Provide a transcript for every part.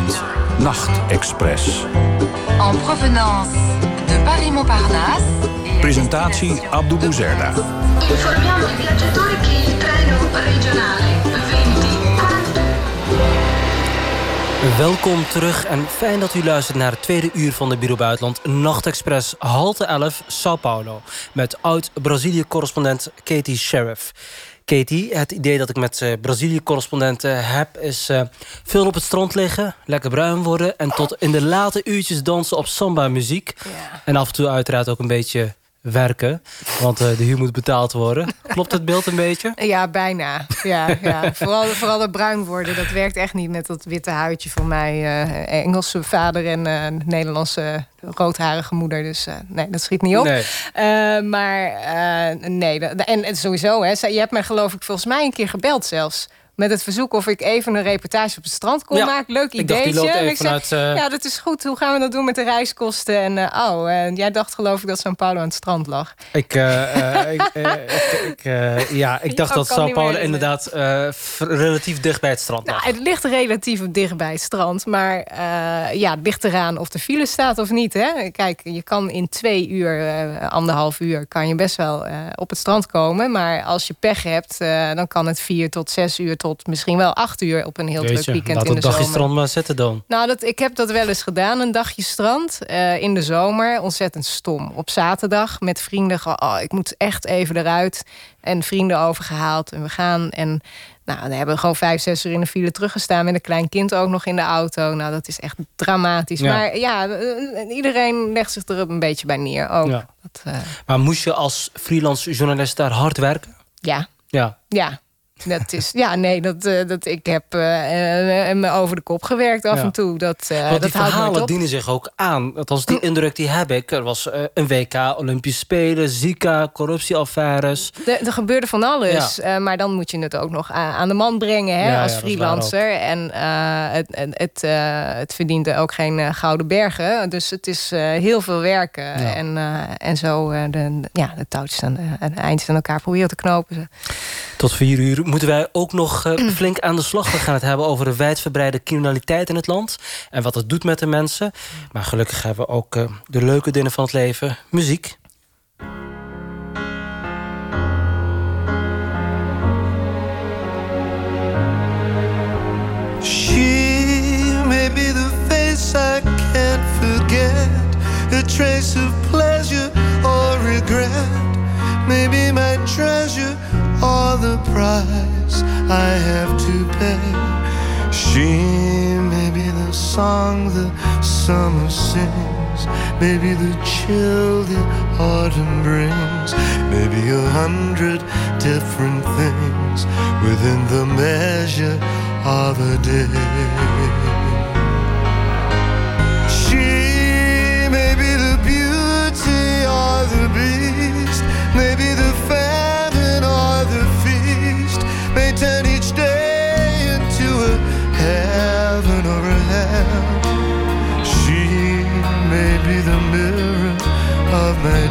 Buitenland. Nachtexpress. En provenance de Paris-Montparnasse. Presentatie Abdou Bouzerda. Informiamo i viaggiatori che il treno regionale 20 Welkom terug en fijn dat u luistert naar het tweede uur van de Bureau Buitenland Nachtexpress halte 11 Sao Paulo met oud-Brazilië-correspondent Katie Sheriff. Katie, het idee dat ik met uh, Brazilië-correspondenten heb is uh, veel op het strand liggen, lekker bruin worden en tot in de late uurtjes dansen op samba-muziek. Ja. En af en toe uiteraard ook een beetje werken, want uh, de huur moet betaald worden. Klopt het beeld een beetje? Ja, bijna. Ja, ja. Vooral, vooral dat bruin worden, dat werkt echt niet met dat witte huidje van mij. Uh, Engelse vader en uh, Nederlandse roodharige moeder. Dus nee, dat schiet niet op. Nee. maar nee, en, en sowieso, hè, je hebt mij geloof ik volgens mij een keer gebeld zelfs met het verzoek of ik even een reportage op het strand kon Ja, maken. Leuk ik dacht, die ideetje. loopt En even ik zei, vanuit, eh, ja, dat is goed. Hoe gaan we dat doen met de reiskosten? En uh, oh, en jij dacht geloof ik dat São Paulo aan het strand lag. Ik, uh, ik, ja, ik dacht Oh, dat Sao niet Paulo inderdaad relatief dicht bij het strand lag. Nou, het ligt relatief dicht bij het strand. Maar ja, het ligt eraan of de file staat of niet. Hè? Kijk, je kan in twee uur, anderhalf uur... kan je best wel op het strand komen. Maar als je pech hebt, dan kan het vier tot zes uur... tot misschien wel acht uur op een heel druk Jeetje, weekend laat in de dagje zomer. strand maar zitten dan. Nou, dat, ik heb dat wel eens gedaan, een dagje strand uh, in de zomer. Ontzettend stom. Op zaterdag met vrienden. Oh, ik moet echt even eruit. En vrienden overgehaald. En we gaan. En nou, dan hebben we gewoon vijf, zes uur in de file teruggestaan. Met een klein kind ook nog in de auto. Nou, dat is echt dramatisch. Ja. Maar ja, iedereen legt zich er een beetje bij neer. Ook. Ja. Dat, uh... Maar moest je als freelance journalist daar hard werken? Ja. Ja. Ja. Dat is, ja, nee, dat, uh, dat, ik heb uh, me over de kop gewerkt af Ja. en toe. Dat, uh, Want dat die nooit verhalen dienen zich ook aan. Althans, die indruk die heb ik. Er was eh, een WK, Olympische Spelen, Zika, corruptieaffaires. Er, gebeurde van alles. eh, maar dan moet je het ook nog aan, de man brengen hè, Ja, als dat freelancer. En eh, het, het, het, eh, het verdient ook geen eh, gouden bergen. Dus het is eh, heel veel werken. En, eh, en zo eh, de, ja, de touwtjes aan, de- aan de eindjes aan elkaar proberen te knopen. Tot vier uur moeten wij ook nog eh, flink aan de slag. We gaan het hebben over de wijdverbreide criminaliteit in het land. En wat het doet met de mensen. Maar gelukkig hebben we ook eh, de leuke dingen van het leven. Muziek. She may be the face I can't forget, a trace of pleasure or regret, maybe my treasure or the price I have to pay. She may be the song the summer sings, maybe the chill the autumn brings, maybe a hundred different things within the measure of a day.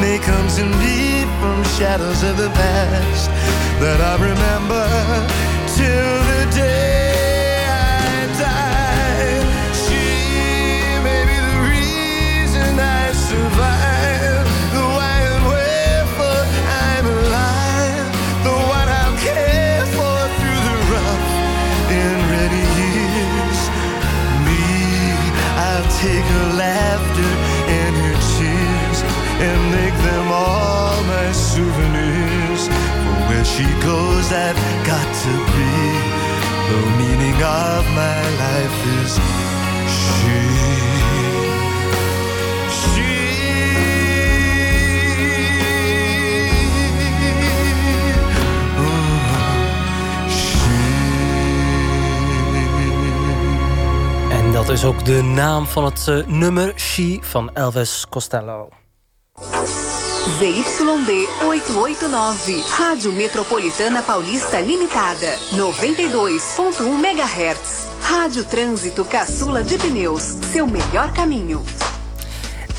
May come to me from shadows of the past that I remember till the day be. The meaning of my life is she. Oh, she. En dat is ook de naam van het eh, nummer She van Elvis Costello. ZYD 889, Rádio Metropolitana Paulista Limitada, 92.1 MHz. Rádio Trânsito Caçula de Pneus, seu melhor caminho.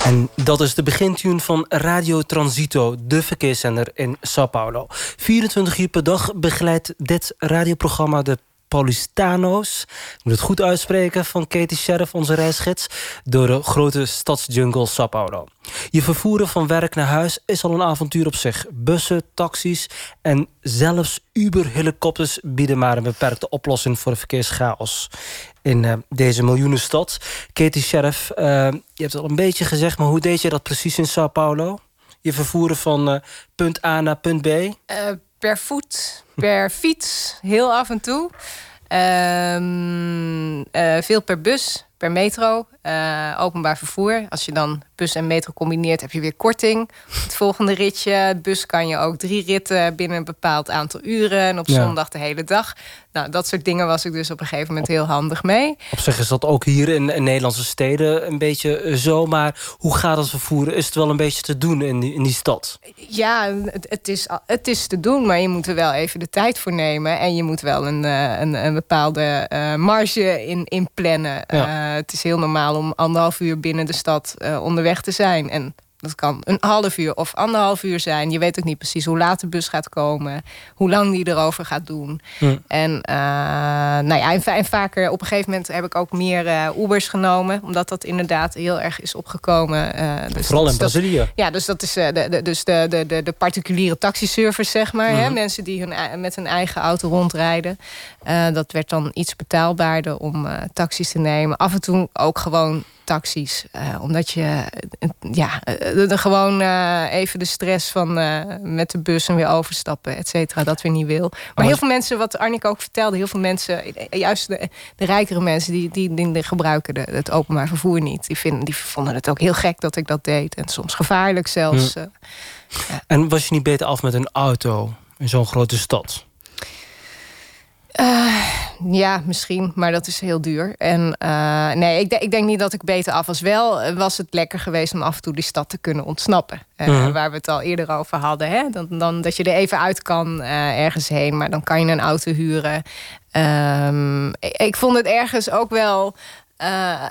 En dat is de begintune van Radio Transito, de verkeerszender in Sao Paulo. 24 uur per dag begeleidt dit radioprogramma de Paulistano's. Ik moet het goed uitspreken van Katie Sheriff, onze reisgids... door de grote stadsjungle Sao Paulo. Je vervoeren van werk naar huis is al een avontuur op zich. Bussen, taxis en zelfs Uber-helikopters... bieden maar een beperkte oplossing voor de verkeerschaos in uh, deze miljoenenstad. Katie Sheriff, uh, je hebt al een beetje gezegd... maar hoe deed je dat precies in Sao Paulo? Je vervoeren van uh, punt A naar punt B? per voet, per fiets, heel af en toe. Um, veel per bus, per metro, openbaar vervoer. Als je dan bus en metro combineert, heb je weer korting. Het volgende ritje, bus kan je ook drie ritten binnen een bepaald aantal uren. En op ja. zondag de hele dag. Nou, dat soort dingen was ik dus op een gegeven moment heel handig mee. Op zich is dat ook hier in, in Nederlandse steden een beetje zo. Maar hoe gaat het vervoeren? Is het wel een beetje te doen in die, in die stad? Ja, het, het, is, het is te doen, maar je moet er wel even de tijd voor nemen. En je moet wel een, een, een bepaalde marge in, in plannen. Ja. Uh, het is heel normaal om anderhalf uur binnen de stad uh, onderweg te zijn. En dat kan een half uur of anderhalf uur zijn. Je weet ook niet precies hoe laat de bus gaat komen. Hoe lang die erover gaat doen. En, uh, nou ja, en, en, vaker op een gegeven moment heb ik ook meer uh, Ubers genomen. Omdat dat inderdaad heel erg is opgekomen. Uh, dus Vooral in dat, Brazilië. Ja, dus dat is de, de, dus de, de, de, de particuliere taxiservice, zeg maar. Mhm. Hè? Mensen die hun, met hun eigen auto rondrijden. dat werd dan iets betaalbaarder om taxis te nemen. Af en toe ook gewoon taxis. Uh, omdat je uh, ja, uh, gewoon even de stress van met de bus en weer overstappen, et cetera, dat weer niet wil. Maar, maar heel veel mensen, wat Arnik ook vertelde, heel veel mensen, juist de, de rijkere mensen, die, die, die gebruiken de, het openbaar vervoer niet. Die, vinden, die vonden het ook heel gek dat ik dat deed. En soms gevaarlijk zelfs. Hm. En was je niet beter af met een auto in zo'n grote stad? Uh, ja, misschien, maar dat is heel duur. En uh, nee, ik, ik, denk niet dat ik beter af was. Wel was het lekker geweest om af en toe die stad te kunnen ontsnappen. Uh, Mhm. -huh. Waar we het al eerder over hadden. Hè? Dan, dan, dat je er even uit kan ergens heen. Maar dan kan je een auto huren. Um, ik, ik, vond het ergens ook wel. Uh,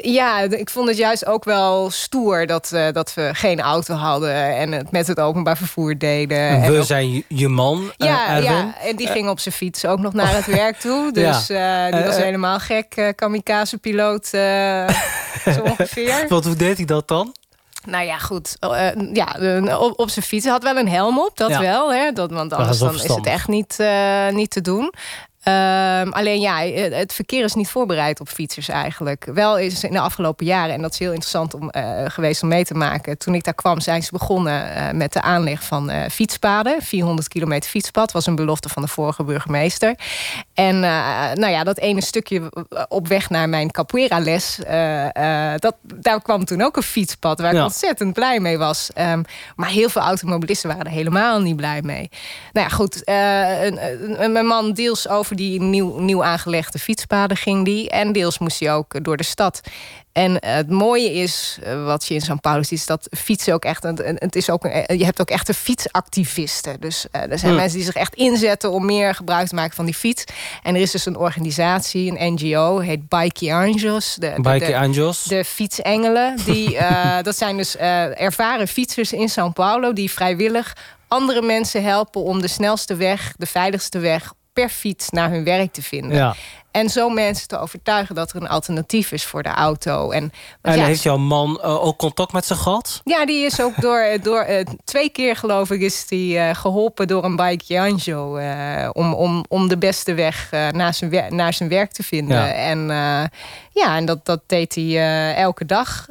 ja, ik vond het juist ook wel stoer dat, uh, dat we geen auto hadden en het met het openbaar vervoer deden. We en ook, zijn je man, ja, uh, ja, en die ging op zijn fiets ook nog naar het werk toe. Dus ja. die was helemaal gek, kamikaze-piloot zo ongeveer. Wat, hoe deed hij dat dan? Nou ja, goed. Uh, ja, op, op zijn fiets. Hij had wel een helm op, dat ja. wel. Hè? Dat, want anders dan is het echt niet, uh, niet te doen. Um, alleen ja, het verkeer is niet voorbereid op fietsers eigenlijk. Wel is in de afgelopen jaren, en dat is heel interessant om, uh, geweest om mee te maken. Toen ik daar kwam, zijn ze begonnen uh, met de aanleg van uh, fietspaden. 400 kilometer fietspad was een belofte van de vorige burgemeester. En nou ja, dat ene stukje op weg naar mijn capoeira-les, dat, daar kwam toen ook een fietspad waar ja. ik ontzettend blij mee was. Um, maar heel veel automobilisten waren er helemaal niet blij mee. Nou ja, goed. mijn man deels over die nieuw, nieuw aangelegde fietspaden ging die. En deels moest hij ook door de stad. En het mooie is, wat je in São Paulo ziet, is dat fietsen ook echt. Het is ook, je hebt ook echte fietsactivisten. Dus uh, er zijn Hm. mensen die zich echt inzetten om meer gebruik te maken van die fiets. En er is dus een organisatie, een NGO, heet Bike Angels. De, de, Angels. De fietsengelen. Die, uh, dat zijn dus uh, ervaren fietsers in São Paulo die vrijwillig andere mensen helpen om de snelste weg, de veiligste weg per fiets naar hun werk te vinden. Ja. en zo mensen te overtuigen dat er een alternatief is voor de auto. En, want En ja, heeft jouw man eh, ook contact met ze gehad? ja, die is ook door, eh, door eh, twee keer geloof ik, is die eh, geholpen door een bike Anjo. om, om, om de beste weg naar, zijn naar zijn werk te vinden. Ja. En ja, en dat, dat deed hij elke dag.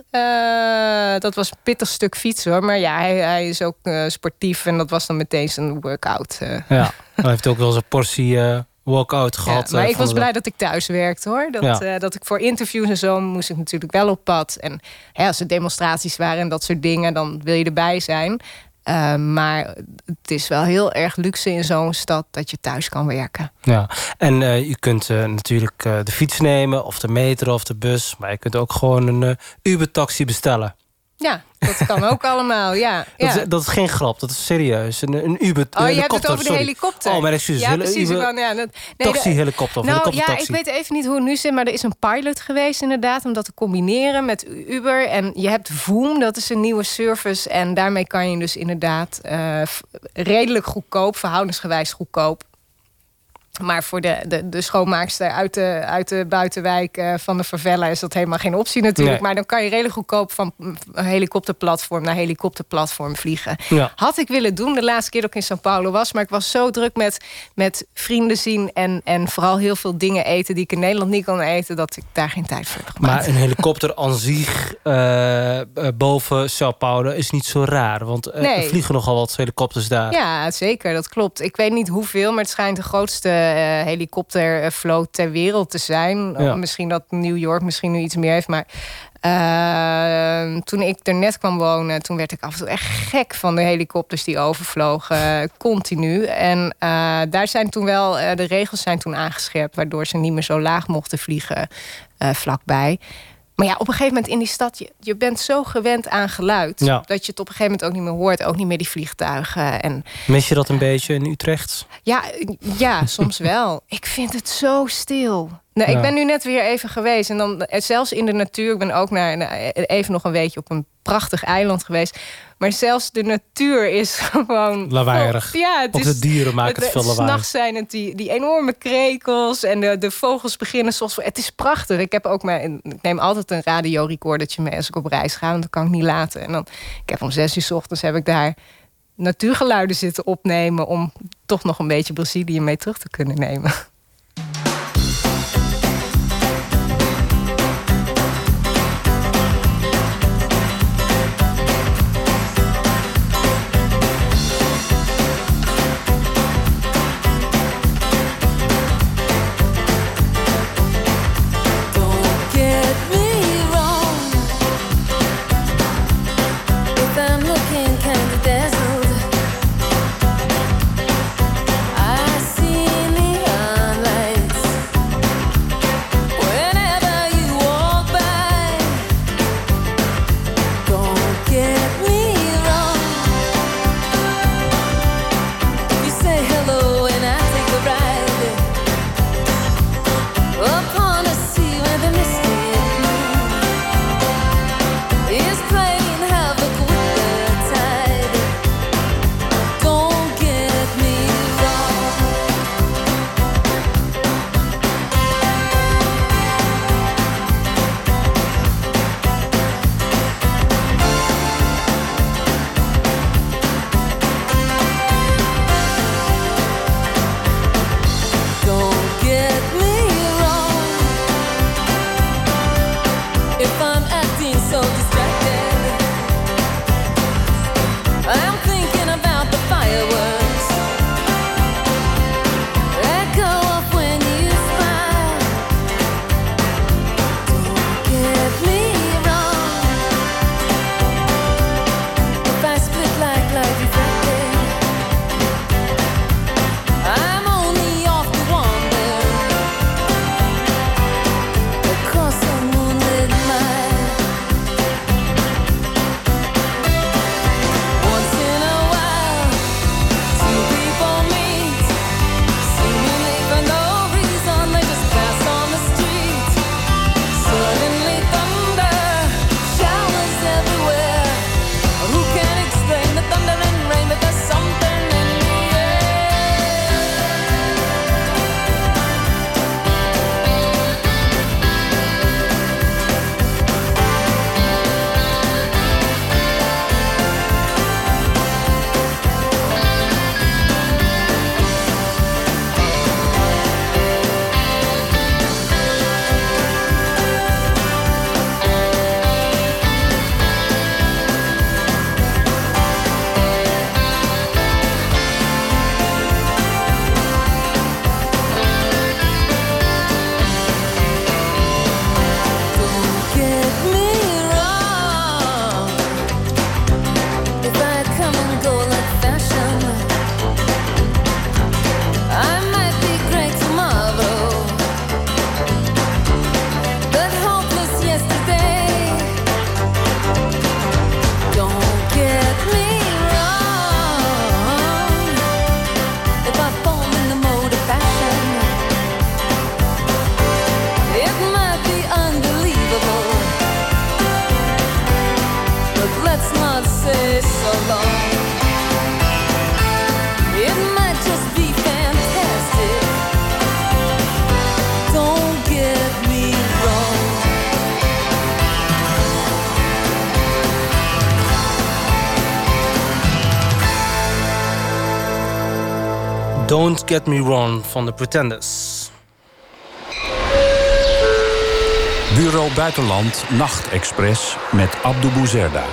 Dat was een pittig stuk fietsen hoor. Maar ja, hij, hij is ook sportief en dat was dan meteen zijn workout. Ja. Hij heeft ook wel een portie eh walkout gehad. Ja, maar eh, ik was blij dat ik thuis werkte hoor. Dat, Ja. eh, dat ik voor interviews en zo moest ik natuurlijk wel op pad. En hè, als er demonstraties waren en dat soort dingen, dan wil je erbij zijn. Maar het is wel heel erg luxe in zo'n stad dat je thuis kan werken. Ja, en je kunt natuurlijk de fiets nemen, of de metro of de bus. Maar je kunt ook gewoon een Uber-taxi bestellen. Ja, dat kan ook allemaal. Ja, Dat, is, dat is geen grap, dat is serieus. Een, een Uber Oh, je hebt het over de sorry. helikopter. Oh, mijn excuses. Ja, precies. Uber- wou- ja, dat- nee, taxi, de- helikopter of Nou ja, ik weet even niet hoe het nu zit, maar er is een pilot geweest inderdaad... om dat te combineren met Uber. En je hebt Voom, dat is een nieuwe service. En daarmee kan je dus inderdaad eh, redelijk goedkoop, verhoudensgewijs goedkoop... Maar voor de, de, de schoonmaakster uit de, uit de buitenwijk eh, van de favela is dat helemaal geen optie natuurlijk. Nee. Maar dan kan je redelijk goedkoop van helikopterplatform naar helikopterplatform vliegen. Ja. Had ik willen doen de laatste keer dat ik in São Paulo was. Maar ik was zo druk met, met vrienden zien en, en vooral heel veel dingen eten die ik in Nederland niet kon eten, dat ik daar geen tijd voor heb gemaakt. Maar een helikopter aan zich eh, eh, boven Sao Paulo is niet zo raar. Want Nee. er vliegen nogal wat helikopters daar. Ja, zeker, dat klopt. Ik weet niet hoeveel, maar het schijnt de grootste helikoptervloot ter wereld te zijn. Ja. Misschien dat New York misschien nu iets meer heeft, maar eh, toen ik er net kwam wonen, toen werd ik af en toe echt gek van de helikopters die overvlogen, eh, continu. En eh, daar zijn toen wel, eh, de regels zijn toen aangescherpt, waardoor ze niet meer zo laag mochten vliegen eh, vlakbij. Maar ja, op een gegeven moment in die stad, je, je bent zo gewend aan geluid... Ja. dat je het op een gegeven moment ook niet meer hoort. Ook niet meer die vliegtuigen. En Mis je dat een beetje in Utrecht? ja, ja soms wel. Ik vind het zo stil. Nou, Ja. Ik ben nu net weer even geweest. En dan eh, zelfs in de natuur. Ik ben ook naar, naar- even nog een weekje op een prachtig eiland geweest. Maar zelfs de natuur is gewoon... Lawaaiig. Ja, het is, de dieren maken het veel lawaai. S'nachts zijn het die, die enorme krekels. En de, de vogels beginnen soms... Het is prachtig. Ik, heb ook mijn, ik neem altijd een radiorecordertje mee als ik op reis ga. Want dat kan ik niet laten. En dan, ik heb om zes uur 's ochtends heb ik daar natuurgeluiden zitten opnemen... om toch nog een beetje Brazilië mee terug te kunnen nemen. Don't Get Me Wrong van de Pretenders. Bureau Buitenland Nachtexpress met Abdou Bouzerda.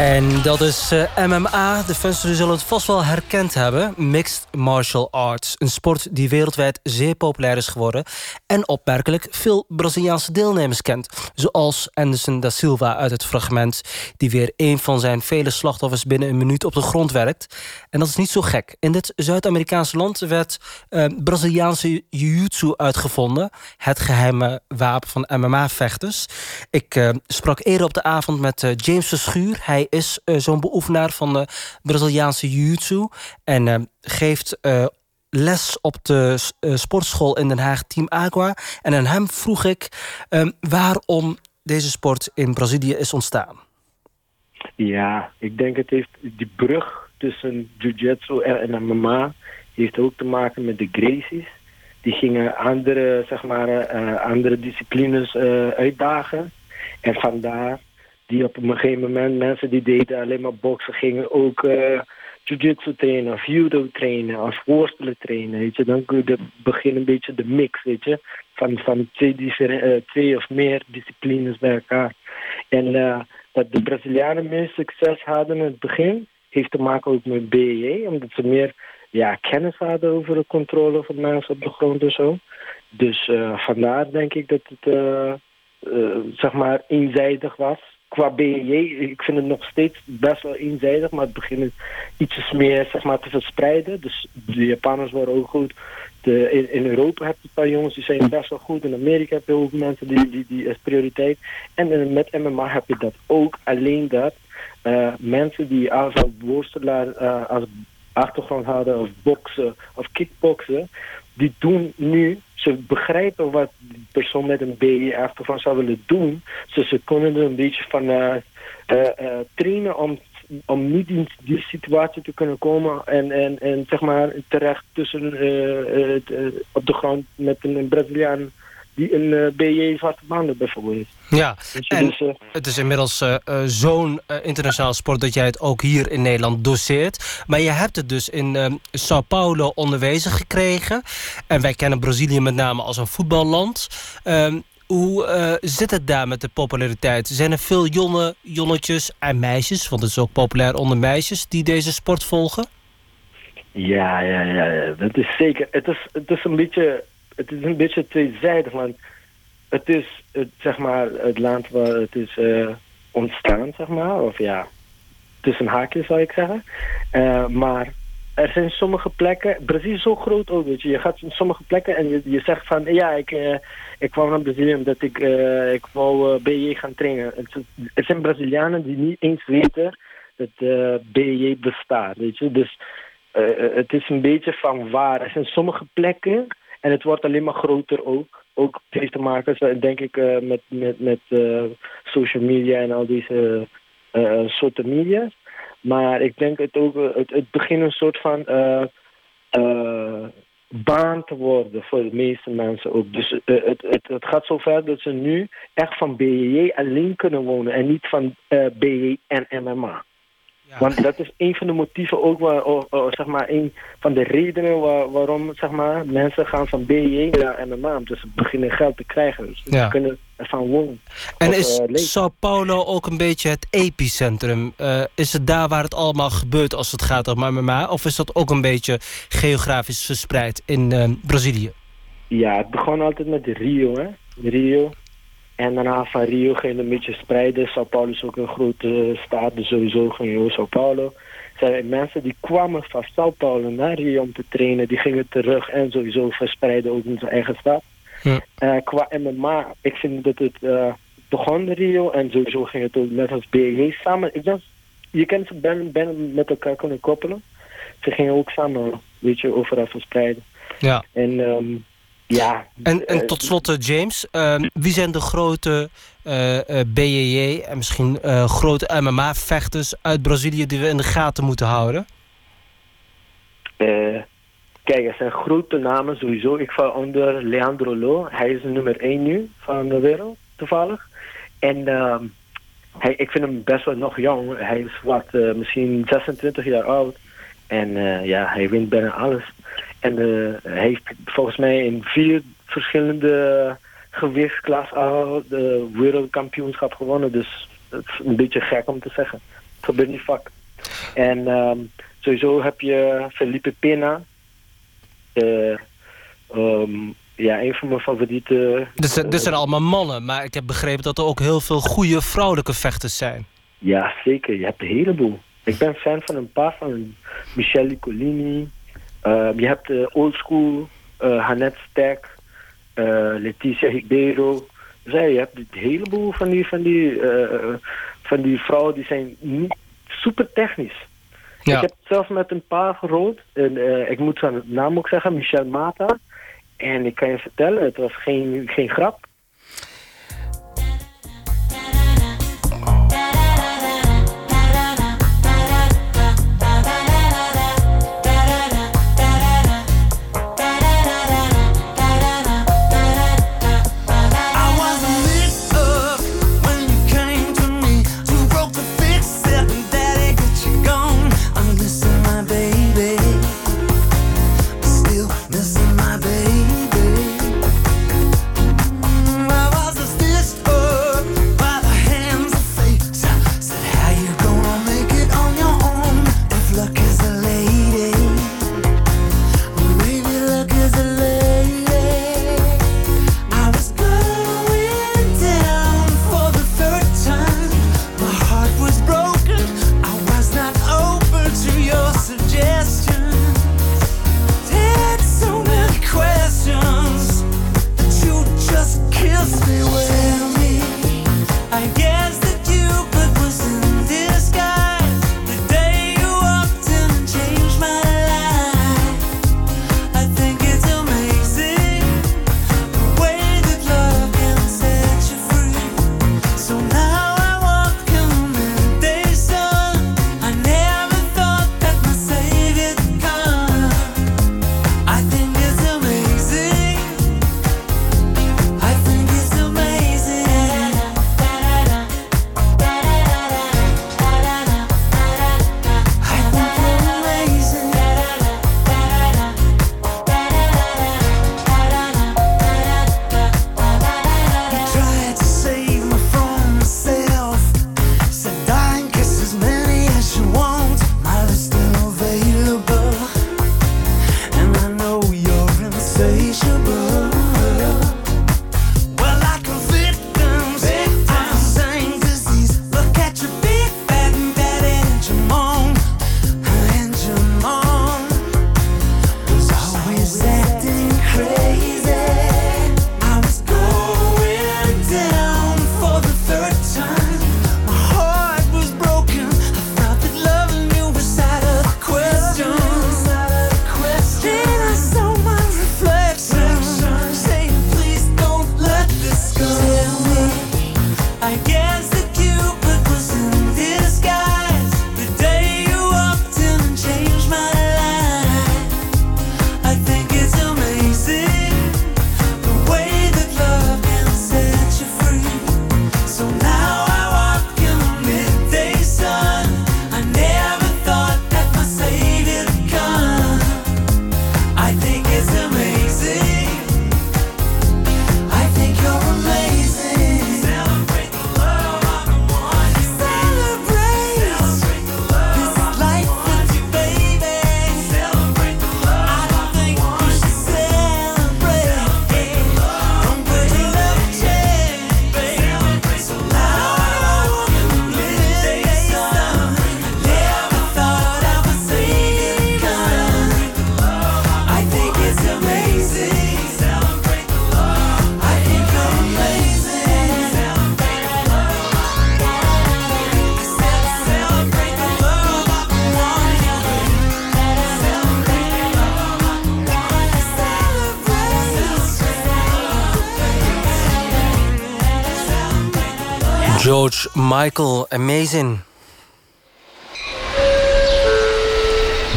En dat is eh, MMA. De fans zullen het vast wel herkend hebben. Mixed Martial Arts. Een sport die wereldwijd zeer populair is geworden. En opmerkelijk veel Braziliaanse deelnemers kent. Zoals Anderson da Silva uit het fragment. Die weer een van zijn vele slachtoffers binnen een minuut op de grond werkt. En dat is niet zo gek. In dit Zuid-Amerikaanse land werd eh, Braziliaanse jiu-jitsu uitgevonden. Het geheime wapen van MMA-vechters. Ik eh, sprak eerder op de avond met James Verschuur. Hij is eh, zo'n beoefenaar van de Braziliaanse jiu-jitsu. En eh, geeft eh, les op de sportschool in Den Haag, Team Agua. En aan hem vroeg ik eh, waarom deze sport in Brazilië is ontstaan. Ja, ik denk het heeft die brug tussen jiu-jitsu en, MMA heeft ook te maken met de Gracies. Die gingen andere, zeg maar, andere disciplines uitdagen. En vandaar die op een gegeven moment mensen die deden alleen maar boksen gingen ook jiu-jitsu trainen of judo trainen of worstelen trainen. Weet je, dan kun je begin een beetje de mix, weet je, van, van twee, eh, twee of meer disciplines bij elkaar. En eh, dat de Brazilianen meer succes hadden in het begin, heeft te maken ook met BJJ, omdat ze meer ja, kennis hadden over de controle van mensen op de grond en zo. Dus vandaar denk ik dat het zeg maar eenzijdig was. Qua BJJ, ik vind het nog steeds best wel eenzijdig, maar het begint ietsjes meer zeg maar, te verspreiden. Dus de Japanners worden ook goed. De, in, Europa heb je een paar jongens die zijn best wel goed. In Amerika heb je ook mensen die, die, die prioriteit. En met MMA heb je dat ook. Alleen dat eh, mensen die als worstelaar eh, als achtergrond hadden of boksen of kickboksen, die doen nu, ze begrijpen wat die persoon met een BE achtergrond zou willen doen. Dus ze kunnen er een beetje van eh, eh, eh, trainen om, om niet in die situatie te kunnen komen en, en, en zeg maar terecht tussen op de grond met een Braziliaan die een eh, BJ zwarte banden bijvoorbeeld heeft. Ja, je, en dus, eh, het is inmiddels eh, zo'n internationaal sport... dat jij het ook hier in Nederland doseert. Maar je hebt het dus in eh, Sao Paulo onderwezen gekregen. En wij kennen Brazilië met name als een voetballand. Ehm, hoe zit het daar met de populariteit? Zijn er veel jonge jonnetjes en meisjes... want het is ook populair onder meisjes... die deze sport volgen? Ja, ja, ja, ja, dat is zeker. Het is, het is een beetje, het is een beetje tweezijdig, want het is, het, zeg maar, het land waar het is eh, ontstaan, zeg maar, of ja, tussen haakjes zou ik zeggen. Eh, maar er zijn sommige plekken, Brazilië is zo groot ook, weet je, je gaat in sommige plekken en je, je zegt van, ja, ik, eh, ik kwam naar Brazilië omdat ik, ik wou eh, BJ gaan trainen. Er zijn Brazilianen die niet eens weten dat BJ bestaat, weet je, dus het is een beetje van waar. Er zijn sommige plekken en het wordt alleen maar groter ook. Ook heeft te maken, denk ik, eh, met, met, met eh, social media en al deze eh, soorten media's. Maar ik denk het ook, het, het begint een soort van baan te worden voor de meeste mensen ook. Dus het, het, het gaat zover dat ze nu echt van BJJ alleen kunnen wonen en niet van eh BJ en MMA. Want dat is een van de motieven ook, waar, zeg maar, een van de redenen waar, waarom zeg maar, mensen gaan van BJ naar MMA. Omdat ze beginnen geld te krijgen. Dus ze kunnen ervan wonen. En Of, is eh. Sao Paulo ook een beetje het epicentrum? Eh, is het daar waar het allemaal gebeurt als het gaat om MMA? Of is dat ook een beetje geografisch verspreid in eh, Brazilië? Ja, het begon altijd met Rio, hè. Rio. En daarna van Rio ging het een beetje spreiden. Sao Paulo is ook een grote stad, dus sowieso ging je Sao Paulo. Er zijn mensen die kwamen van Sao Paulo naar Rio om te trainen, die gingen terug en sowieso verspreiden ook in zijn eigen stad. Ja. Eh, qua MMA, ik vind dat het eh, begon in Rio en sowieso ging het ook net als BG samen. Ik je kan ze ben, ben met elkaar kunnen koppelen. Ze gingen ook samen, weet je, overal verspreiden. Ja. En ehm, ja. En, en eh, tot slot, eh, James, ehm, wie zijn de grote eh, BJJ en misschien grote MMA-vechters uit Brazilië die we in de gaten moeten houden? Kijk, er zijn grote namen sowieso. Ik val onder Leandro Lo. Hij is nummer 1 nu van de wereld, toevallig. En ehm, hij, ik vind hem best wel nog jong. Hij is wat, misschien 26 jaar oud. En ja, hij wint bijna alles. En eh, hij heeft volgens mij in vier verschillende gewichtsklassen al de wereldkampioenschap gewonnen. Dus het is een beetje gek om te zeggen. Het gebeurt niet vaak. En ehm, sowieso heb je Felipe Pena. Eh, ehm, ja, een van mijn favoriete... Dus dit zijn allemaal mannen, maar ik heb begrepen dat er ook heel veel goede vrouwelijke vechters zijn. Ja, zeker. Je hebt een heleboel. Ik ben fan van een paar van Michelle Colini. Je hebt de old school, uh, Hanet Stek, uh, Leticia Ribeiro. Dus ja, je hebt een heleboel van die, van, die, van die vrouwen die zijn niet super technisch. Ja. Ik heb zelfs met een paar gerold. En, ik moet zijn naam ook zeggen, Michel Mata. En ik kan je vertellen, het was geen, geen grap.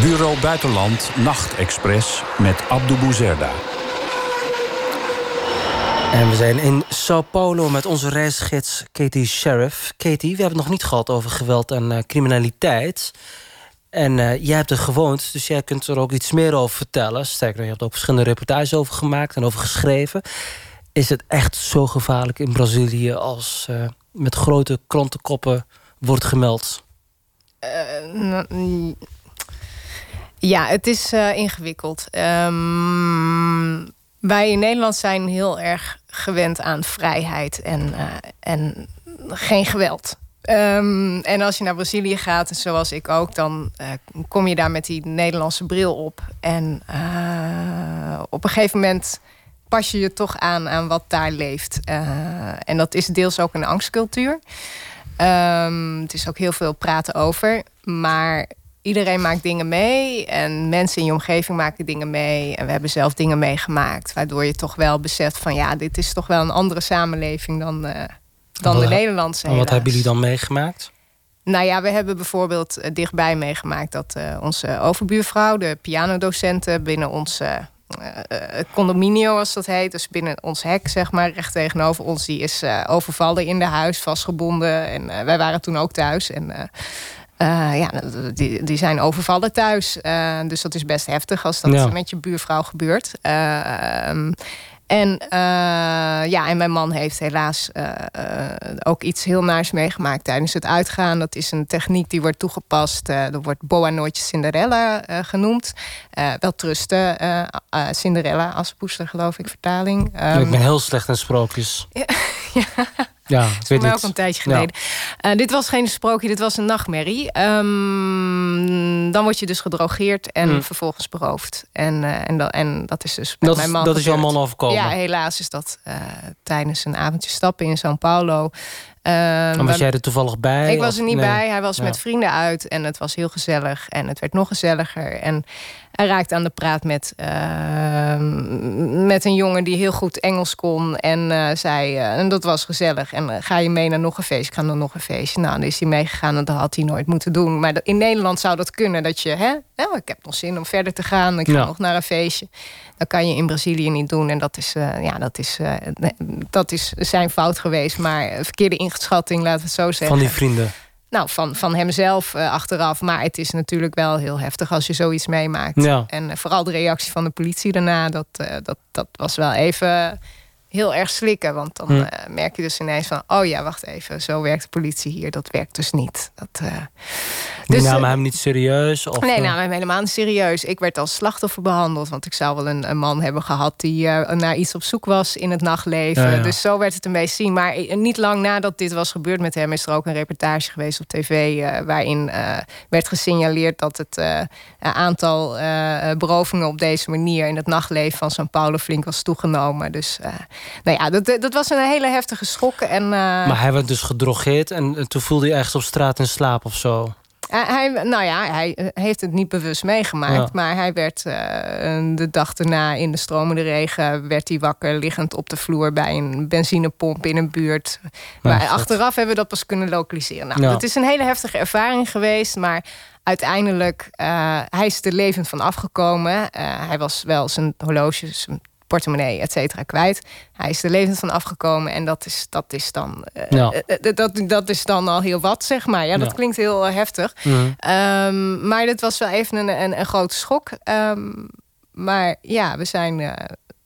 Bureau Buitenland Nachtexpress met Abdou Bouzerda. En we zijn in Sao Paulo met onze reisgids Katie Sheriff. Katie, we hebben het nog niet gehad over geweld en eh, criminaliteit. En eh, jij hebt er gewoond, dus jij kunt er ook iets meer over vertellen. Sterker nog, je hebt er ook verschillende reportages over gemaakt en over geschreven. Is het echt zo gevaarlijk in Brazilië als eh, met grote krantenkoppen wordt gemeld? Eh, ja, het is eh, ingewikkeld. Ehm, wij in Nederland zijn heel erg gewend aan vrijheid en, eh, en geen geweld. Ehm, en als je naar Brazilië gaat, zoals ik ook, dan kom je daar met die Nederlandse bril op. En op een gegeven moment pas je je toch aan aan wat daar leeft. En dat is deels ook een angstcultuur. Ehm, het is ook heel veel praten over. Maar iedereen maakt dingen mee. En mensen in je omgeving maken dingen mee. En we hebben zelf dingen meegemaakt. Waardoor je toch wel beseft van ja, dit is toch wel een andere samenleving dan, eh, dan de Nederlandse. En wat hebben jullie dan meegemaakt? Nou ja, we hebben bijvoorbeeld eh, dichtbij meegemaakt dat eh, onze overbuurvrouw, de pianodocente binnen ons eh, eh, eh, condominio, als dat heet, dus binnen ons hek, zeg maar, recht tegenover ons, die is eh, overvallen in de huis, vastgebonden. En wij waren toen ook thuis. En ja, die, die zijn overvallen thuis. Dus dat is best heftig als dat Ja. met je buurvrouw gebeurt. Ehm, en, eh, ja, en mijn man heeft helaas eh, eh, ook iets heel naars meegemaakt tijdens het uitgaan. Dat is een techniek die wordt toegepast. er wordt Boa Noite Cinderella genoemd. Wel trusten, Cinderella als poester, geloof ik, vertaling. ik Ehm, ben heel slecht in sprookjes. Ja, Ja, voor mij niet. ook een tijdje Ja. geleden. Eh, dit was geen sprookje, dit was een nachtmerrie. Ehm, dan word je dus gedrogeerd en Hmm. vervolgens beroofd. En, eh, en, dat, en dat is dus Dat mijn is- man dat is jouw man overkomen? Ja, helaas is dat eh, tijdens een avondje stappen in São Paulo. Ehm, En was jij er toevallig bij? ik was er niet nee? bij. Hij was Ja. met vrienden uit en het was heel gezellig. En het werd nog gezelliger. En hij raakte aan de praat met, ehm, met een jongen die heel goed Engels kon. En eh, zei, eh, en dat was gezellig. En eh, ga je mee naar nog een feestje? Ik ga naar nog een feestje. Nou, dan is hij meegegaan en dat had hij nooit moeten doen. Maar in Nederland zou dat kunnen. Dat je, hè, nou, ik heb nog zin om verder te gaan. Ik ga Ja. nog naar een feestje. Dat kan je in Brazilië niet doen. En dat is, eh, ja, dat is, eh, dat is zijn fout geweest. Maar eh, verkeerde inschatting, laten we het zo zeggen. Van die vrienden. Nou, van, van hemzelf eh, achteraf. Maar het is natuurlijk wel heel heftig als je zoiets meemaakt. Ja. En eh, vooral de reactie van de politie daarna, dat, eh, dat, dat was wel even heel erg slikken. Want dan Hm. eh, merk je dus ineens van, oh ja, wacht even, zo werkt de politie hier. Dat werkt dus niet. Dat, eh, Die dus, namen eh, hem niet serieus? Of, nee, nou, hem helemaal niet serieus. Ik werd als slachtoffer behandeld. Want ik zou wel een, een man hebben gehad die naar iets op zoek was in het nachtleven. Ja, ja. Dus zo werd het een beetje zien. Maar niet lang nadat dit was gebeurd met hem, is er ook een reportage geweest op tv. waarin werd gesignaleerd dat het aantal berovingen op deze manier in het nachtleven van São Paulo flink was toegenomen. Dus nou ja, dat, dat was een hele heftige schok. En, eh, Maar hij werd dus gedrogeerd en eh, toen voelde hij ergens op straat in slaap of zo. Hij, hij- nou ja, hij eh, heeft het niet bewust meegemaakt. Ja. Maar hij werd eh, de dag daarna in de stromende regen... werd hij wakker liggend op de vloer bij een benzinepomp in een buurt. Maar achteraf hebben we dat pas kunnen lokaliseren. Nou, Ja. Het is een hele heftige ervaring geweest, maar... Uiteindelijk, eh, hij is er levend van afgekomen. Eh, hij was wel zijn horloges, zijn portemonnee, et cetera, kwijt. Hij is er levend van afgekomen en dat is, dat is, dan, eh, Ja. eh, eh, dat, dat is dan al heel wat, zeg maar. Ja, dat Ja. klinkt heel heftig. Mhm. Ehm, maar dit was wel even een, een, een grote schok. Ehm, maar ja, we zijn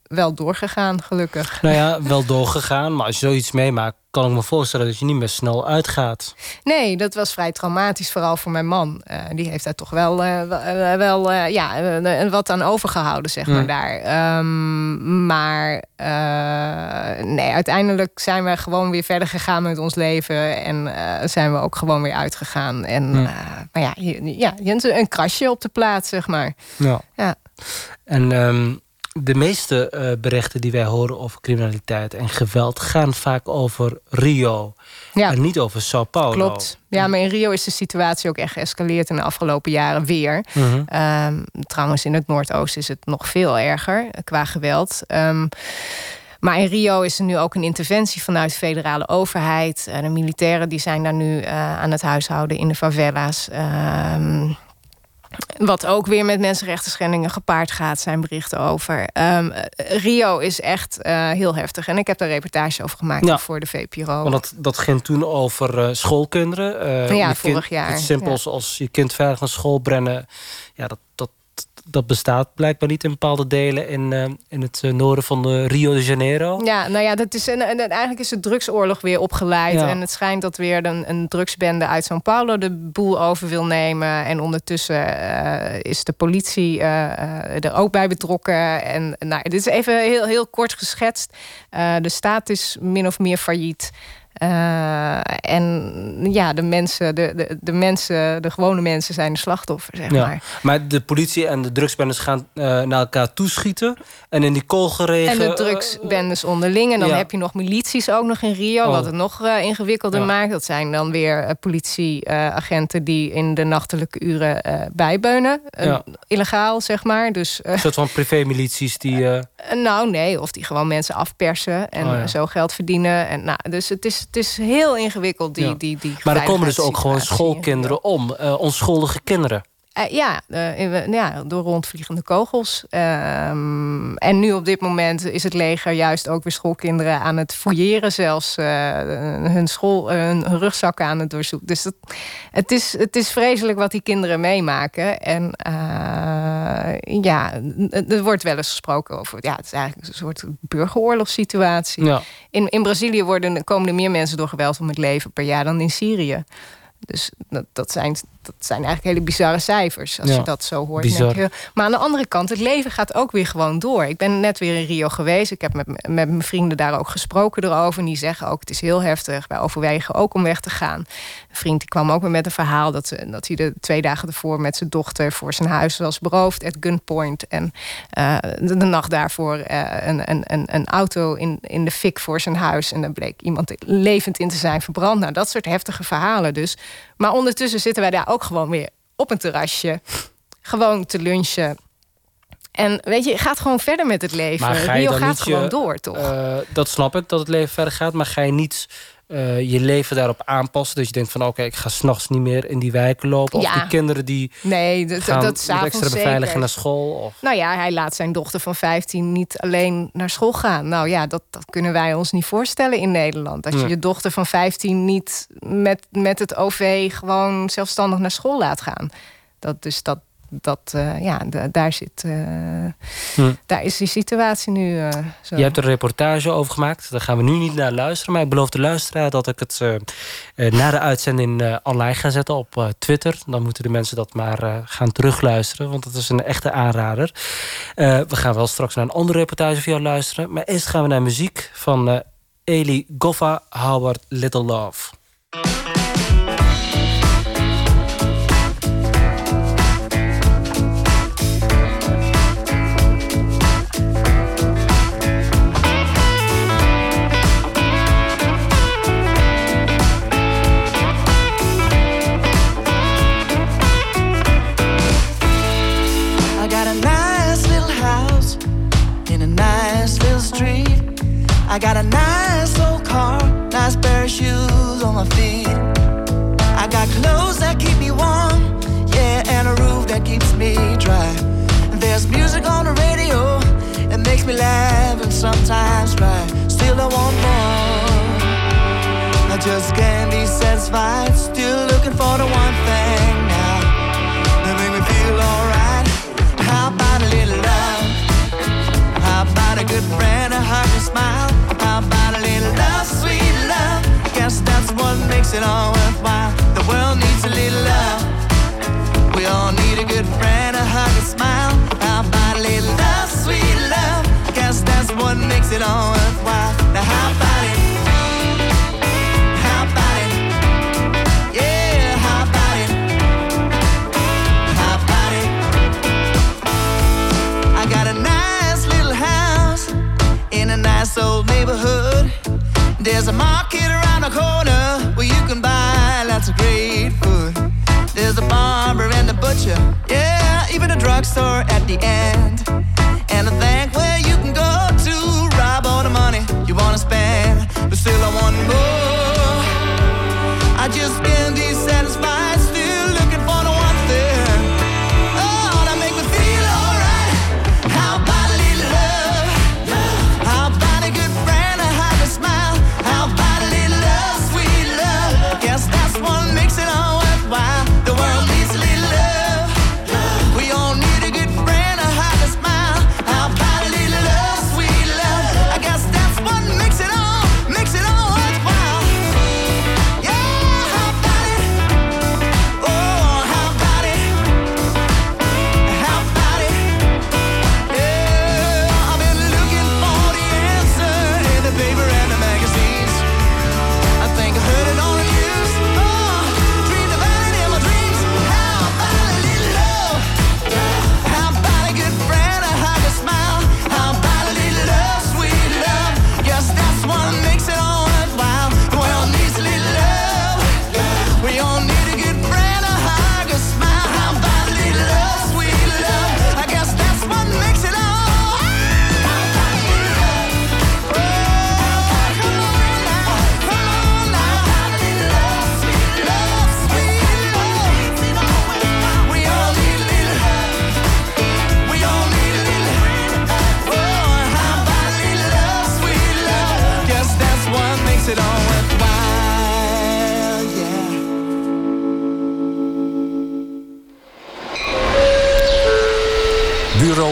wel doorgegaan, gelukkig. Nou ja, wel doorgegaan. Maar als je zoiets meemaakt, kan ik me voorstellen dat je niet meer snel uitgaat. Nee, dat was vrij traumatisch, vooral voor mijn man. Eh, die heeft daar toch wel, eh, wel, eh, ja, wat aan overgehouden, zeg maar, daar. Ehm, maar nee, uiteindelijk zijn we gewoon weer verder gegaan met ons leven. En zijn we ook gewoon weer uitgegaan. En, maar ja, ja, een krasje op de plaats, zeg maar. Ja. Ja. En ehm, de meeste eh, berichten die wij horen over criminaliteit en geweld gaan vaak over Rio. Ja. En niet over Sao Paulo. Klopt. Ja, maar in Rio is de situatie ook echt geëscaleerd in de afgelopen jaren weer. Mhm. Ehm, trouwens, in het Noordoosten is het nog veel erger eh, qua geweld. Ehm, maar in Rio is er nu ook een interventie vanuit de federale overheid. Eh, de militairen die zijn daar nu aan het huishouden in de favela's. Ehm, Wat ook weer met mensenrechten schendingen gepaard gaat, zijn berichten over. Ehm, eh, Rio is echt eh, heel heftig. En ik heb daar reportage over gemaakt Ja. voor de VPRO. Want dat, dat ging toen over eh, schoolkinderen. Eh, Ja, vorig kind- jaar, Iets simpels als je kind veilig naar school brengen. Ja, dat, dat, bestaat blijkbaar niet in bepaalde delen in, eh, in het eh, noorden van eh, Rio de Janeiro. Ja, nou ja, dat is, en, en eigenlijk is de drugsoorlog weer opgeleid. Ja. En het schijnt dat weer een, een drugsbende uit São Paulo de boel over wil nemen. En ondertussen is de politie er ook bij betrokken. En nou, dit is even heel, heel kort geschetst. De staat is min of meer failliet. Eh, en ja, de mensen, de, de, de mensen, de gewone mensen zijn de slachtoffer, zeg Ja. maar. Maar de politie en de drugsbendes gaan eh, naar elkaar toeschieten. En in die koolgeregen... En de drugsbendes onderling. En dan ja. heb je nog milities ook nog in Rio. Oh. Wat het nog eh, ingewikkelder Ja. maakt. Dat zijn dan weer eh, politieagenten die in de nachtelijke uren eh, bijbeunen. Eh, illegaal, zeg maar. Dus, eh, Een soort van privémilities die... eh, eh, nou, nee. Of die gewoon mensen afpersen. En Oh, zo geld verdienen. En, nou, dus het is, het is heel ingewikkeld, die, Ja. die, die maar er komen dus ook gewoon schoolkinderen om. eh, onschuldige kinderen. Eh, ja, eh, ja, door rondvliegende kogels. Ehm, en nu op dit moment is het leger juist ook weer schoolkinderen aan het fouilleren. Zelfs hun, school, hun, rugzakken aan het doorzoeken. Dus dat, het, is, het is vreselijk wat die kinderen meemaken. En ja, n- er wordt wel eens gesproken over... Ja, het is eigenlijk een soort burgeroorlogssituatie. Ja. In, in Brazilië worden, komen er meer mensen door geweld om het leven per jaar dan in Syrië. Dus dat, dat, zijn, dat zijn eigenlijk hele bizarre cijfers. Als Ja, je dat zo hoort. bizar. denk je, maar aan de andere kant, het leven gaat ook weer gewoon door. Ik ben net weer in Rio geweest. Ik heb met, met mijn vrienden daar ook gesproken erover. En die zeggen ook, het is heel heftig. Wij overwegen ook om weg te gaan. Een vriend die kwam ook weer met een verhaal... dat, dat hij de twee dagen ervoor met zijn dochter... voor zijn huis was beroofd, at gunpoint. En eh, de, de nacht daarvoor eh, een, een, een, een auto in, in de fik voor zijn huis. En daar bleek iemand levend in te zijn verbrand. Nou, dat soort heftige verhalen dus. Maar ondertussen zitten wij daar ook gewoon weer op een terrasje. Gewoon te lunchen. En weet je, gaat gewoon verder met het leven. Maar Rio gaat gewoon je, door, toch? eh, dat snap ik, dat het leven verder gaat. Maar ga je niet eh, je leven daarop aanpassen? Dat je denkt van, oké, ik ga s'nachts niet meer in die wijken lopen. Of die kinderen die nee, dat, gaan dat s'avonds extra beveiliging zeker. naar school. Of... Nou ja, hij laat zijn dochter van 15 niet alleen naar school gaan. Nou ja, dat, dat kunnen wij ons niet voorstellen in Nederland. Dat je je dochter van 15 niet met, met het OV gewoon zelfstandig naar school laat gaan. Dat, dus dat, dat eh, ja, da- daar zit. Hm. Daar is die situatie nu eh, zo. Je hebt er een reportage over gemaakt. Daar gaan we nu niet naar luisteren. Maar ik beloof de luisteraar dat ik het na de uitzending online ga zetten op Twitter. Dan moeten de mensen dat maar gaan terugluisteren. Want het is een echte aanrader. We gaan wel straks naar een andere reportage van jou luisteren. Maar eerst gaan we naar muziek van Eli Goffa, Howard Little Love. I got a nice old car, nice pair of shoes on my feet. I got clothes that keep me warm, yeah, and a roof that keeps me dry. There's music on the radio that makes me laugh and sometimes cry. Still, I want more. I just can't be satisfied. Still looking for the one thing now that make me feel alright. How about a little love? How about a good friend, a heart to smile? Makes it all worthwhile. The world needs a little love. We all need a good friend, a hug, a smile. How about a little love, sweet love? Guess that's what makes it all worthwhile. Now how about There's a market around the corner where you can buy lots of great food. There's a barber and a butcher, yeah, even a drugstore at the end. And a bank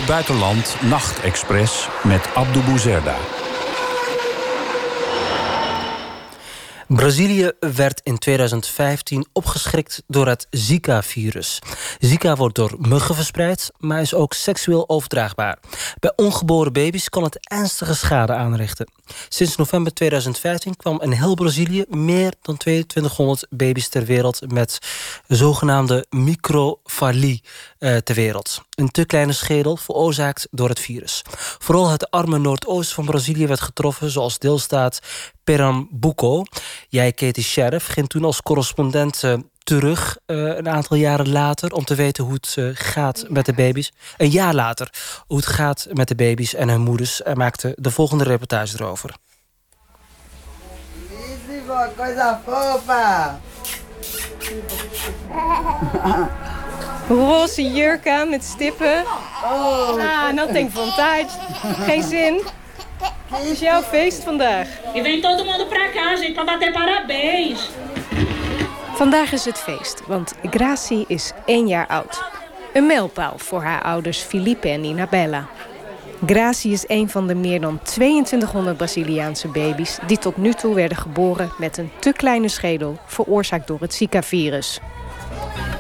Buitenland Nachtexpress met Abdou Bouzerda. Brazilië werd in 2015 opgeschrikt door het Zika-virus. Zika wordt door muggen verspreid, maar is ook seksueel overdraagbaar. Bij ongeboren baby's kan het ernstige schade aanrichten. Sinds november 2015 kwam in heel Brazilië meer dan 2200 baby's ter wereld met zogenaamde microfalie eh, ter wereld. Een te kleine schedel veroorzaakt door het virus. Vooral het arme noordoosten van Brazilië werd getroffen, zoals deelstaat Pernambuco. Jij, Katie Sheriff, ging toen als correspondent eh, terug eh, een aantal jaren later om te weten hoe het eh, gaat met de baby's. Een jaar later, hoe het gaat met de baby's en hun moeders. En maakte de volgende reportage erover. coisa! Roze jurk met stippen. Ah, nothing vantage. Geen zin. Het is jouw feest vandaag. E vem todo mundo pra cá, gente, pra bater parabéns. Vandaag is het feest, want Gracie is één jaar oud. Een mijlpaal voor haar ouders Felipe en Inabella. Gracie is een van de meer dan 2200 Braziliaanse baby's... die tot nu toe werden geboren met een te kleine schedel... veroorzaakt door het Zika-virus.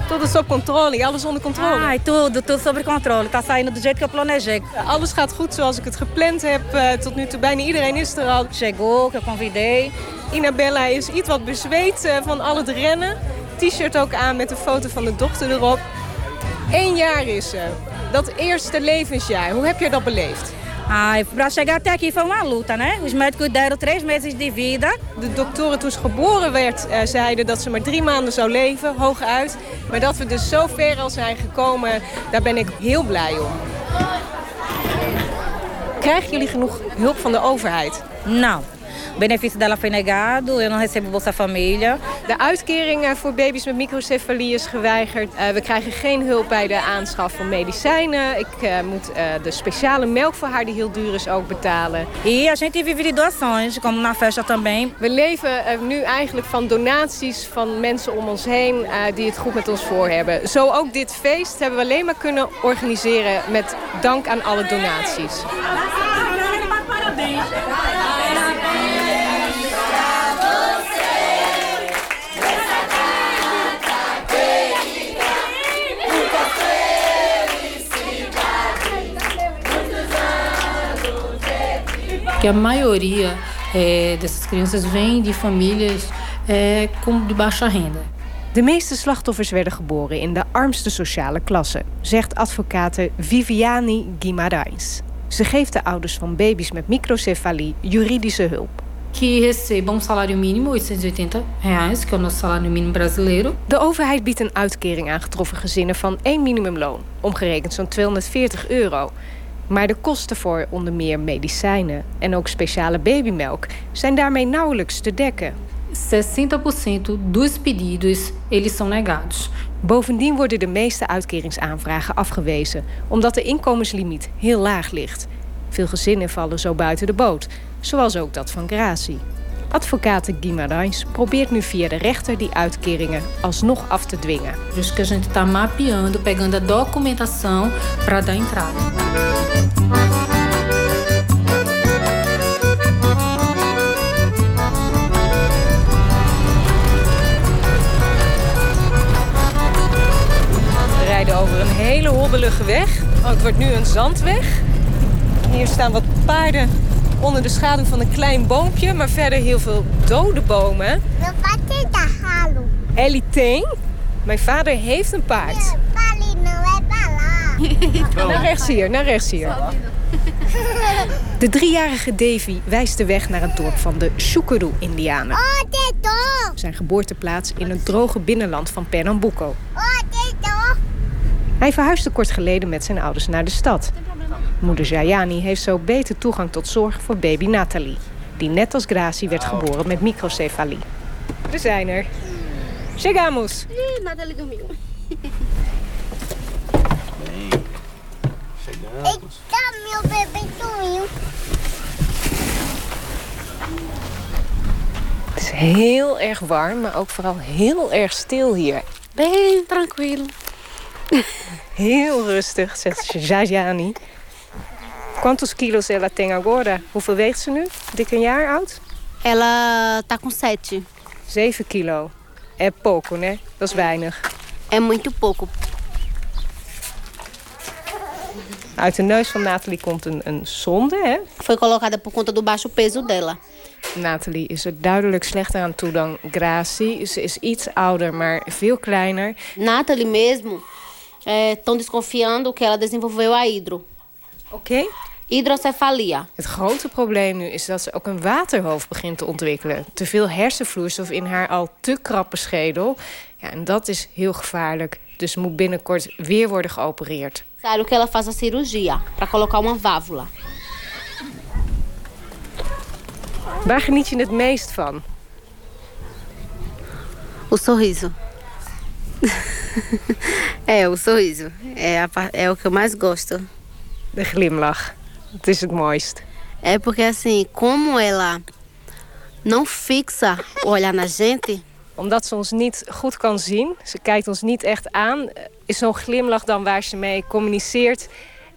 Tudo sob controle, alles onder controle. Ai, tudo, tudo sobre controle. Tá saindo do jeito que eu planejei. Alles gaat goed zoals ik het gepland heb. eh, tot nu toe bijna iedereen is er al. Chegou, que eu convidei. Inabella is iets wat bezweet eh, van al het rennen. T-shirt ook aan met een foto van de dochter erop. Eén jaar is ze. Dat eerste levensjaar. Hoe heb je dat beleefd? Ai, pra chegar até aqui foi uma luta, né? Os médicos deram três meses de vida. De doktoren toen ze geboren werd eh, zeiden dat ze maar drie maanden zou leven, hooguit. Maar dat we dus zo ver al zijn gekomen, daar ben ik heel blij om. Krijgen jullie genoeg hulp van de overheid? Não. O benefício dela foi negado, eu não recebo Bolsa Família. De uitkering eh, voor baby's met microcefalie is geweigerd. Eh, we krijgen geen hulp bij de aanschaf van medicijnen. Ik eh, moet eh, de speciale melk voor haar, die heel duur is, ook betalen. E a gente vive de doações, como na festa também. We leven nu eigenlijk van donaties van mensen om ons heen eh, die het goed met ons voor hebben. Zo ook dit feest hebben we alleen maar kunnen organiseren met dank aan alle donaties. Que a maioria eh, dessas crianças vem de famílias eh, com, de baixa renda. De meeste slachtoffers werden geboren in de armste sociale klasse, zegt advocate Viviane Guimarães. Ze geeft de ouders van baby's met microcefalie juridische hulp. Que recebam um salário mínimo, 880 reais, que é o nosso salário mínimo brasileiro. De overheid biedt een uitkering aan getroffen gezinnen van één minimumloon, omgerekend zo'n 240 euro. Maar de kosten voor onder meer medicijnen en ook speciale babymelk zijn daarmee nauwelijks te dekken. 60% dos pedidos eles são negados. Bovendien worden de meeste uitkeringsaanvragen afgewezen, omdat de inkomenslimiet heel laag ligt. Veel gezinnen vallen zo buiten de boot, zoals ook dat van Gracie. Advocate Guimarães probeert nu via de rechter die uitkeringen alsnog af te dwingen. Dus que a gente está mapeando, pegando a documentação para dar entrada. We rijden over een hele hobbelige weg. Oh, het wordt nu een zandweg. Hier staan wat paarden onder de schaduw van een klein boompje, maar verder heel veel dode bomen. Ele tem? Mijn vader heeft een paard. Naar rechts hier, naar rechts hier. De driejarige Davy wijst de weg naar het dorp van de Shukuru-Indianen. Zijn geboorteplaats in het droge binnenland van Pernambuco. Hij verhuisde kort geleden met zijn ouders naar de stad. Moeder Jayani heeft zo beter toegang tot zorg voor baby Nathalie... die net als Gracie werd geboren met microcefalie. We zijn er. Chegamos. Ih, Nathalie dormiu. Eita, meu bebê dormiu. Het is heel erg warm, maar ook vooral heel erg stil hier. Bem tranquilo. Heel rustig, zegt Jajani. Quantos quilos ela tem agora? Hoeveel weegt ze nu? Dik een jaar oud? Ela tá com sete. 7 kilo. É pouco, né? Dat is weinig. É muito pouco. Uit de neus van Nathalie komt een, een sonde, hè? Foi colocada por conta do baixo peso dela. Nathalie is er duidelijk slechter aan toe dan Gracie. Ze is iets ouder, maar veel kleiner. Nathalie mesmo estão desconfiando que ela desenvolveu a hidro. Oké. Hidrocefalia. Het grote probleem nu is dat ze ook een waterhoofd begint te ontwikkelen. Te veel hersenvloeistof in haar al te krappe schedel. Ja, en dat is heel gevaarlijk. Dus ze moet binnenkort weer worden geopereerd. Que ela faz a cirurgia para colocar uma válvula. Waar geniet je het meest van? O sorriso. é, o sorriso. É, a é o que eu mais gosto. De glimlach. Het is het mooist. É porque assim, como ela não fixa o olhar na gente, Omdat ze ons niet goed kan zien, ze kijkt ons niet echt aan... is zo'n glimlach dan waar ze mee communiceert...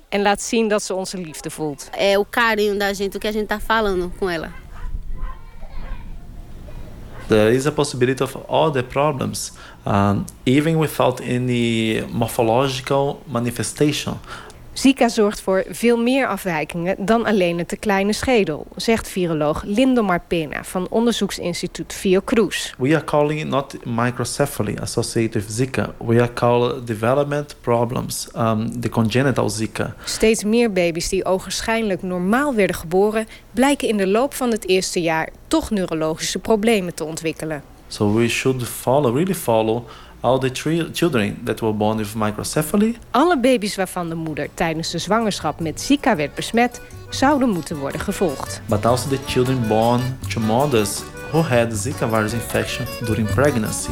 en laat zien dat ze onze liefde voelt. é o carinho da gente, o que a gente tá falando com ela. There is a possibility of other problems, um, even without any morphological manifestation. Zika zorgt voor veel meer afwijkingen dan alleen het te kleine schedel... zegt viroloog Lindomar Pena van onderzoeksinstituut Fiocruz. We are calling it not microcephaly associated with Zika. We are calling development problems, um, the congenital Zika. Steeds meer baby's die ogenschijnlijk normaal werden geboren... blijken in de loop van het eerste jaar toch neurologische problemen te ontwikkelen. So we should follow, really follow, all the children that were born with microcephaly. Alle baby's waarvan de moeder tijdens de zwangerschap met Zika werd besmet... zouden moeten worden gevolgd. but also the children born to mothers who had Zika virus infection during pregnancy.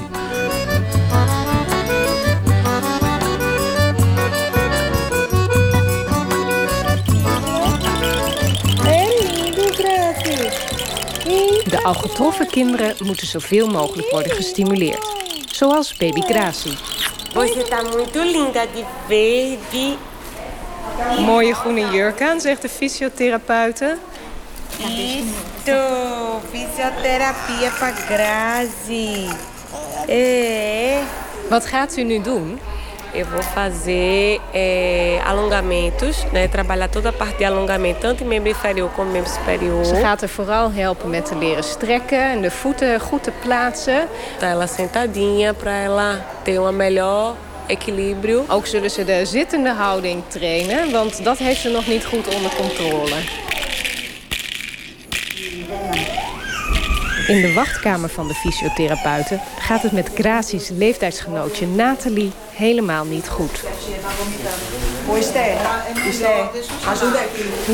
De al getroffen kinderen moeten zoveel mogelijk worden gestimuleerd. Zoals baby Gracie. Você tá muito linda de verde. Mooie groene jurk aan, zegt de fysiotherapeute. Isso, fisioterapia pra Grazi. É. Wat gaat u nu doen? Eu vou fazer é, alongamentos, né? Trabalhar toda a parte de alongamento, tanto em membro inferior como membro superior. Ze gaat er vooral helpen met te leren strekken en de voeten goed te plaatsen. Tá ela sentadinha para ela ter um melhor equilíbrio. Ook zullen ze de zittende houding trainen, want dat heeft ze nog niet goed onder controle. In de wachtkamer van de fysiotherapeuten gaat het met Gracie's leeftijdsgenootje Nathalie helemaal niet goed.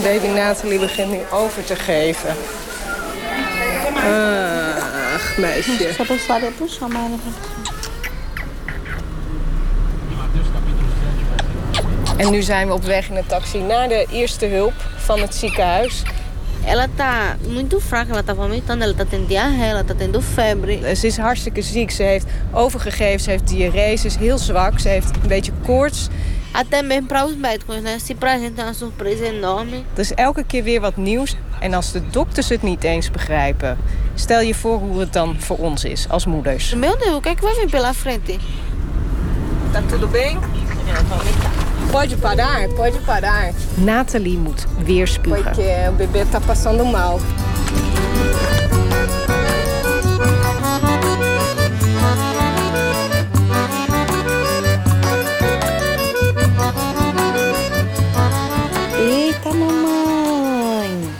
Baby Nathalie begint nu over te geven. Ach, meisje. En nu zijn we op weg in een taxi naar de eerste hulp van het ziekenhuis. Ela tá muito fraca, ela tá vomitando, ela tá tendo diarreia, ela tá tendo febre. Ze is hartstikke ziek. Ze heeft overgegeven, ze heeft diarree, ze is heel zwak. Ze heeft een beetje koorts. Até mesmo para os médicos, né? Se pra gente é uma surpresa enorme. Er is elke keer weer wat nieuws. En als de dokters het niet eens begrijpen... stel je voor hoe het dan voor ons is als moeders. Meu Deus, o que é que vai vir pela frente? Tá tudo bem? Pode parar, pode parar. Nathalie moet weer spugen. Porque o bebê tá passando mal. Eita, mamãe.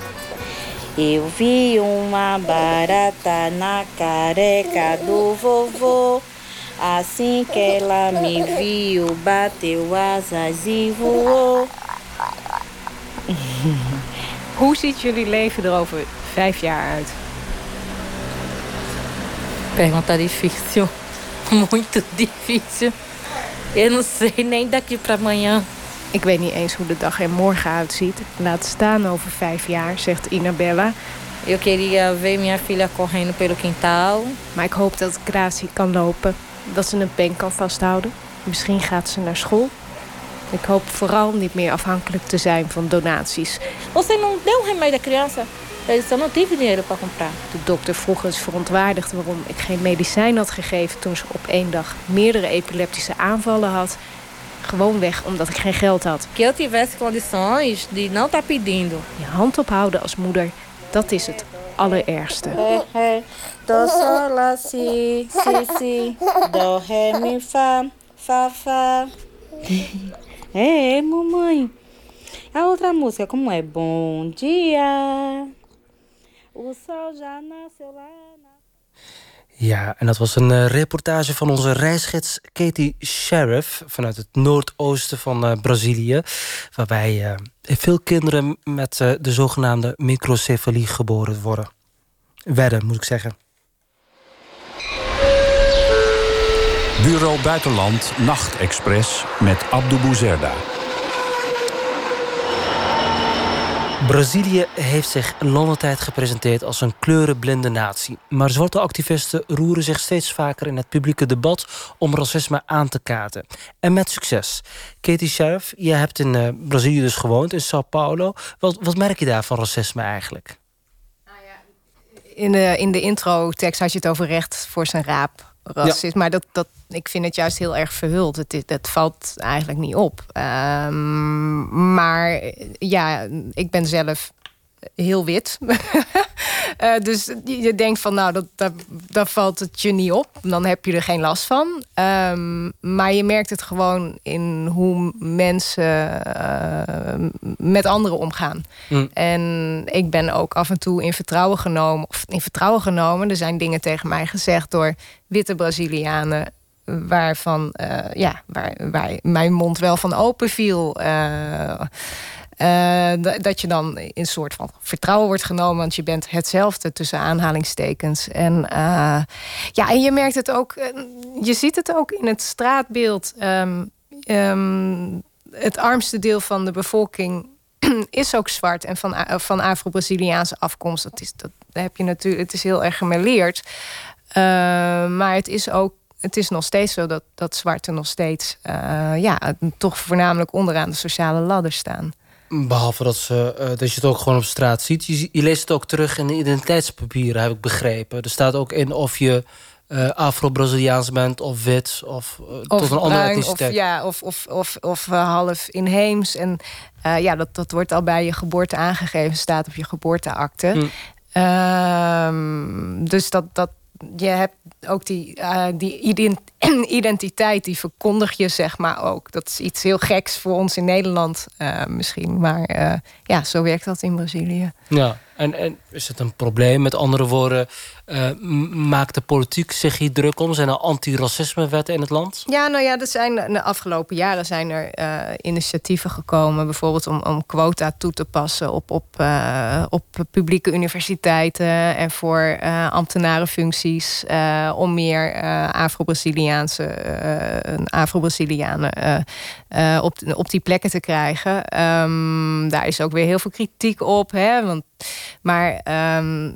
Eu vi uma barata na careca do vovô. Assim que ela me viu, bateu asas e voou. Hoe ziet jullie leven er over vijf jaar uit? Pergunta difícil. Muito difícil. Eu não sei nem daqui para amanhã. Ik weet niet eens hoe de dag er morgen uitziet. Laat staan over vijf jaar, zegt Inabella. Eu queria ver minha filha correndo pelo quintal. Maar ik hoop dat Gracie kan lopen. Dat ze een pen kan vasthouden. Misschien gaat ze naar school. Ik hoop vooral niet meer afhankelijk te zijn van donaties. Você não deu remédio à criança? Só não tive dinheiro para comprar. De dokter vroeg eens verontwaardigd waarom ik geen medicijn had gegeven toen ze op één dag meerdere epileptische aanvallen had. Gewoonweg omdat ik geen geld had. Que eu tivesse condições de não estar pedindo. Je hand ophouden als moeder, dat is het allerergste. Ré, do, sol, la, si, si, si, do, mi, fa, fa, fa. É, mamãe. A outra música, como é? Bom dia. O sol já nasceu lá. Ja, en dat was een eh, reportage van onze reisgids Katie Sheriff vanuit het noordoosten van eh, Brazilië. Waarbij eh, veel kinderen met eh, de zogenaamde microcefalie geboren worden. Werden, moet ik zeggen. Bureau Buitenland Nachtexpress met Abdou Bouzerda. Brazilië heeft zich lange tijd gepresenteerd als een kleurenblinde natie. Maar zwarte activisten roeren zich steeds vaker in het publieke debat om racisme aan te kaarten. En met succes. Katie Sheriff, je hebt in eh, Brazilië dus gewoond, in Sao Paulo. Wat, wat merk je daar van racisme eigenlijk? In de, in de intro-tekst had je het over recht voor zijn raap. Racisme. Maar dat, dat, ik vind het juist heel erg verhuld. Het, het valt eigenlijk niet op. Ehm, maar ja, ik ben zelf heel wit. Eh, dus je denkt van, nou, dat, dat, dat valt het je niet op. Dan heb je er geen last van. Ehm, maar je merkt het gewoon in hoe mensen eh, met anderen omgaan. Mm. En ik ben ook af en toe in vertrouwen genomen. Of in vertrouwen genomen. Er zijn dingen tegen mij gezegd door witte Brazilianen. Waarvan, eh, ja, waar, waar mijn mond wel van open viel. Eh, eh, dat je dan in een soort van vertrouwen wordt genomen, want je bent hetzelfde tussen aanhalingstekens. En eh, ja, en je merkt het ook, eh, je ziet het ook in het straatbeeld. Ehm, ehm, het armste deel van de bevolking is ook zwart en van, van Afro-Braziliaanse afkomst. Dat is, dat heb je natuurlijk, het is heel erg gemêleerd. Eh, maar het is ook het is nog steeds zo dat, dat zwarten nog steeds ja, toch voornamelijk onderaan de sociale ladder staan. Behalve dat, ze, eh, dat je het ook gewoon op straat ziet. Je, je leest het ook terug in de identiteitspapieren, heb ik begrepen. Er staat ook in of je eh, Afro-Braziliaans bent of wit of eh, Of tot een andere bruin, of, etniciteit. ja, of, of, of, of half inheems. En ja, dat, dat wordt al bij je geboorte aangegeven, staat op je geboorteakte. Hm. Ehm, dus dat, dat, je hebt ook die, eh, die ident- identiteit, die verkondig je zeg maar ook. Dat is iets heel geks voor ons in Nederland eh, misschien. Maar eh, ja, zo werkt dat in Brazilië. Ja, en, en is het een probleem? Met andere woorden, eh, maakt de politiek zich hier druk om? Zijn er anti-racisme-wetten in het land? Ja, nou ja, er zijn de afgelopen jaren zijn er initiatieven gekomen, bijvoorbeeld om, om quota toe te passen op, op, op publieke universiteiten en voor ambtenarenfuncties, om meer eh, Eh, Afro-Brazilianen eh, eh, op, op die plekken te krijgen. Ehm, daar is ook weer heel veel kritiek op, hè, want maar ehm,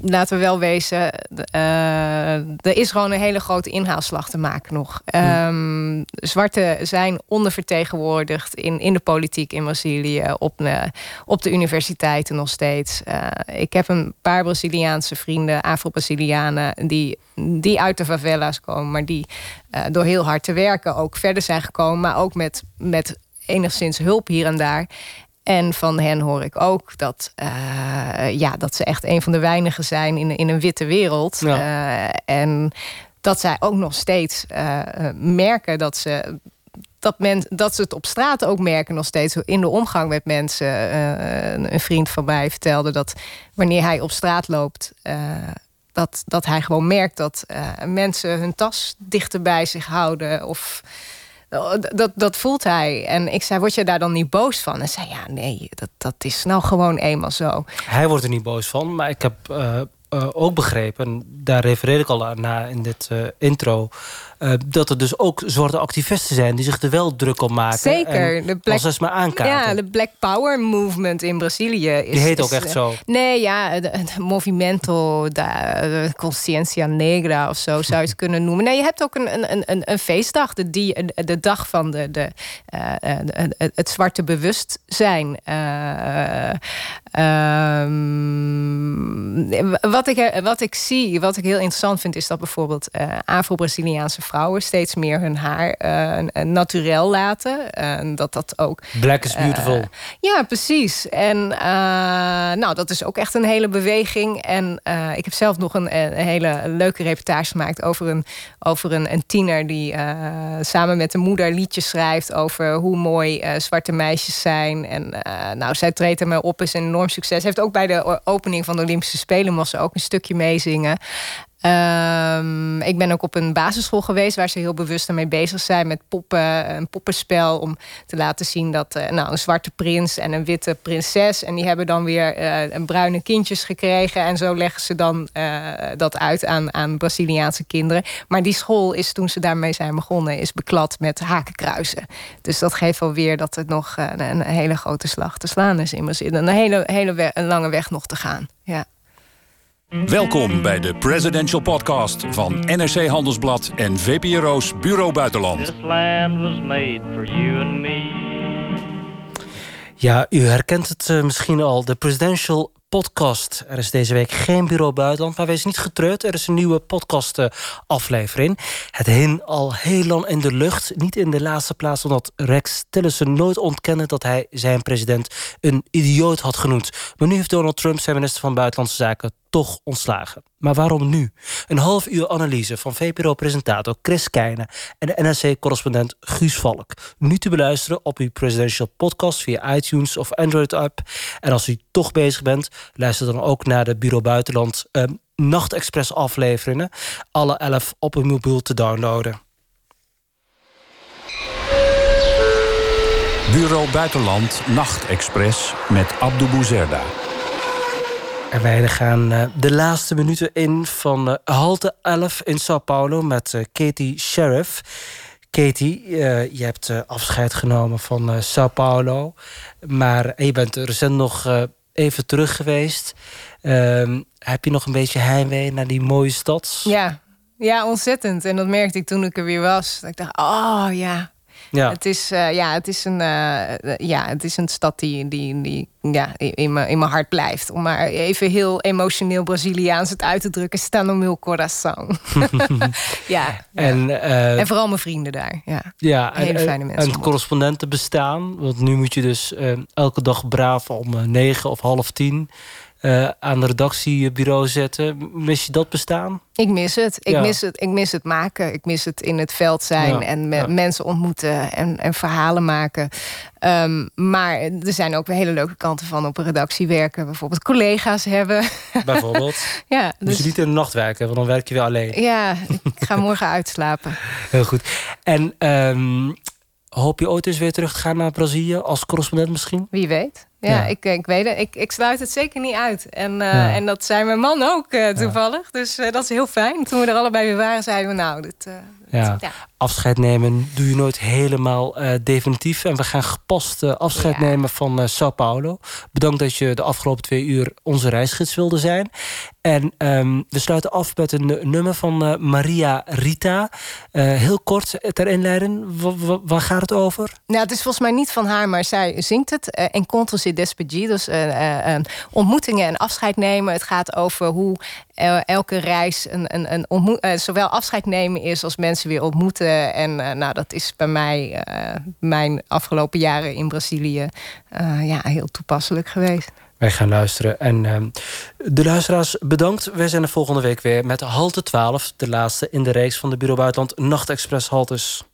laten we wel wezen, eh, er is gewoon een hele grote inhaalslag te maken nog. Ehm, Zwarten zijn ondervertegenwoordigd in, in de politiek in Brazilië, op, de- op de universiteiten nog steeds. Eh, ik heb een paar Braziliaanse vrienden, Afro-Brazilianen, die, die uit de favela's komen, maar die eh, door heel hard te werken ook verder zijn gekomen, maar ook met, met enigszins hulp hier en daar. En van hen hoor ik ook dat, eh, ja, dat ze echt een van de weinigen zijn in, in een witte wereld. Eh, en dat zij ook nog steeds eh, merken dat ze. Dat, men, dat ze het op straat ook merken nog steeds in de omgang met mensen. Een- vriend van mij vertelde dat wanneer hij op straat loopt, dat, dat hij gewoon merkt dat mensen hun tas dichter bij zich houden. Of dat, dat voelt hij. En ik zei, word je daar dan niet boos van? En zei, ja, nee, dat, dat is nou gewoon eenmaal zo. Hij wordt er niet boos van, maar ik heb eh, eh, ook begrepen, en daar refereer ik al aan in dit eh, intro, eh, dat er dus ook zwarte activisten zijn die zich er wel druk op maken. Zeker. En De Black, als maar aankaarten. Ja, de Black Power Movement in Brazilië. Is, Die heet is, ook echt eh, zo. Nee, ja, het Movimento da de Consciência Negra of zo zou je het kunnen noemen. Nee, je hebt ook een, een, een, een feestdag, de, die, de dag van de, de, eh, eh, de- het zwarte bewustzijn. Eh, ehm, wat, ik, wat ik zie, wat ik heel interessant vind, is dat bijvoorbeeld eh, Afro-Braziliaanse vrouwen steeds meer hun haar eh, eh, naturel laten. En dat dat ook. Black is beautiful. eh, ja, precies. En eh, nou, dat is ook echt een hele beweging. En eh, ik heb zelf nog een, een hele leuke reportage gemaakt over een, over een, een tiener die eh, samen met de moeder liedjes schrijft over hoe mooi eh, zwarte meisjes zijn. En eh, nou, zij treedt ermee op, is een enorm succes. Heeft ook bij de opening van de Olympische Spelen mocht ze ook een stukje meezingen. Ehm, ik ben ook op een basisschool geweest waar ze heel bewust ermee bezig zijn met poppen, een poppenspel. Om te laten zien dat eh, nou, een zwarte prins en een witte prinses. En die hebben dan weer eh, een bruine kindjes gekregen. En zo leggen ze dan eh, dat uit aan, aan Braziliaanse kinderen. Maar die school is toen ze daarmee zijn begonnen, is beklad met hakenkruisen. Dus dat geeft wel weer dat het nog een hele grote slag te slaan is in. Een hele, hele een lange weg nog te gaan. Ja. Welkom bij de Presidential Podcast van NRC Handelsblad en VPRO's Bureau Buitenland. This land was made for you and me. Ja, u herkent het eh, misschien al, de Presidential Podcast. Er is deze week geen bureau buitenland, maar wees niet getreurd. Er is een nieuwe podcast-aflevering. Het hing al heel lang in de lucht. Niet in de laatste plaats omdat Rex Tillerson nooit ontkende... dat hij zijn president een idioot had genoemd. Maar nu heeft Donald Trump zijn minister van Buitenlandse Zaken toch ontslagen. Maar waarom nu? Een half uur analyse van VPRO-presentator Chris Keijnen... en de NRC-correspondent Guus Valk. Nu te beluisteren op uw Presidential Podcast via iTunes of Android-app. En als u toch bezig bent, luister dan ook naar de Bureau Buitenland... eh, Nachtexpress-afleveringen. Alle elf op uw mobiel te downloaden. Bureau Buitenland Nachtexpress met Abdou Bouzerda. En wij gaan eh, de laatste minuten in van eh, halte 11 in Sao Paulo met eh, Katie Sheriff. Katie, je hebt afscheid genomen van Sao Paulo. Maar je bent recent nog even terug geweest. Ehm, heb je nog een beetje heimwee naar die mooie stad? Ja. ja, ontzettend. En dat merkte ik toen ik er weer was. Dat ik dacht, oh ja. Ja. Het, is, eh, ja, het, is een, eh, eh, ja, het is een stad die, die, die ja, in, mijn- in mijn hart blijft. Om maar even heel emotioneel Braziliaans het uit te drukken. Está no meu coração. ja, En, en vooral mijn vrienden daar. Ja, Ja, en, hele en- fijne mensen. en het correspondenten bestaan. Want nu moet je dus elke dag braaf om negen of half tien eh, aan de redactiebureau zetten. Mis je dat bestaan? Ik mis het. Ik, Ja. mis het. ik mis het maken. Ik mis het in het veld zijn Ja, en me- ja. mensen ontmoeten en, en verhalen maken. Ehm, maar er zijn ook hele leuke kanten van op een redactie werken. Bijvoorbeeld collega's hebben. Bijvoorbeeld. ja, Moet dus, je niet in de nacht werken, want dan werk je weer alleen. ja, ik ga morgen uitslapen. Heel goed. En ehm, hoop je ooit eens weer terug te gaan naar Brazilië als correspondent misschien? Wie weet. Ja, Ja. Ik, ik weet het. Ik, ik sluit het zeker niet uit. En, eh, Ja. en dat zei mijn man ook eh, toevallig. Dus eh, dat is heel fijn. Toen we er allebei weer waren, zeiden we nou, dit, eh, Ja. ja. Afscheid nemen doe je nooit helemaal eh, definitief. En we gaan gepast eh, afscheid nemen van eh, Sao Paulo. Bedankt dat je de afgelopen twee uur onze reisgids wilde zijn. En ehm, we sluiten af met een nummer van Maria Rita. Heel kort ter inleiding. Wa- wa- waar gaat het over? Nou, het is volgens mij niet van haar, maar zij zingt het. Eh, Encontros y despedidos. eh, eh, eh, ontmoetingen en afscheid nemen. Het gaat over hoe elke reis een, een, een ontmoet, eh, zowel afscheid nemen is als mensen weer ontmoeten. En eh, nou, dat is bij mij eh, mijn afgelopen jaren in Brazilië ja, heel toepasselijk geweest. Wij gaan luisteren. En ehm, de luisteraars, bedankt. Wij zijn er volgende week weer met halte 12. De laatste in de reeks van de Bureau Buitenland Nachtexpress haltes.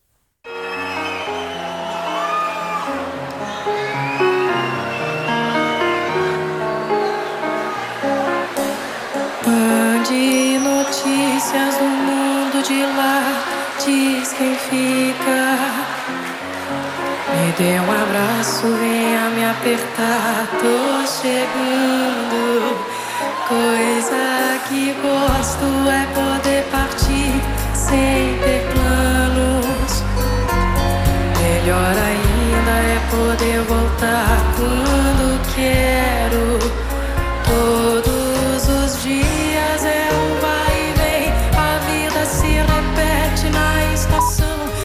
Diz quem fica. Me dê um abraço, venha me apertar, tô chegando. Coisa que gosto é poder partir sem ter planos. Melhor ainda é poder voltar quando quer.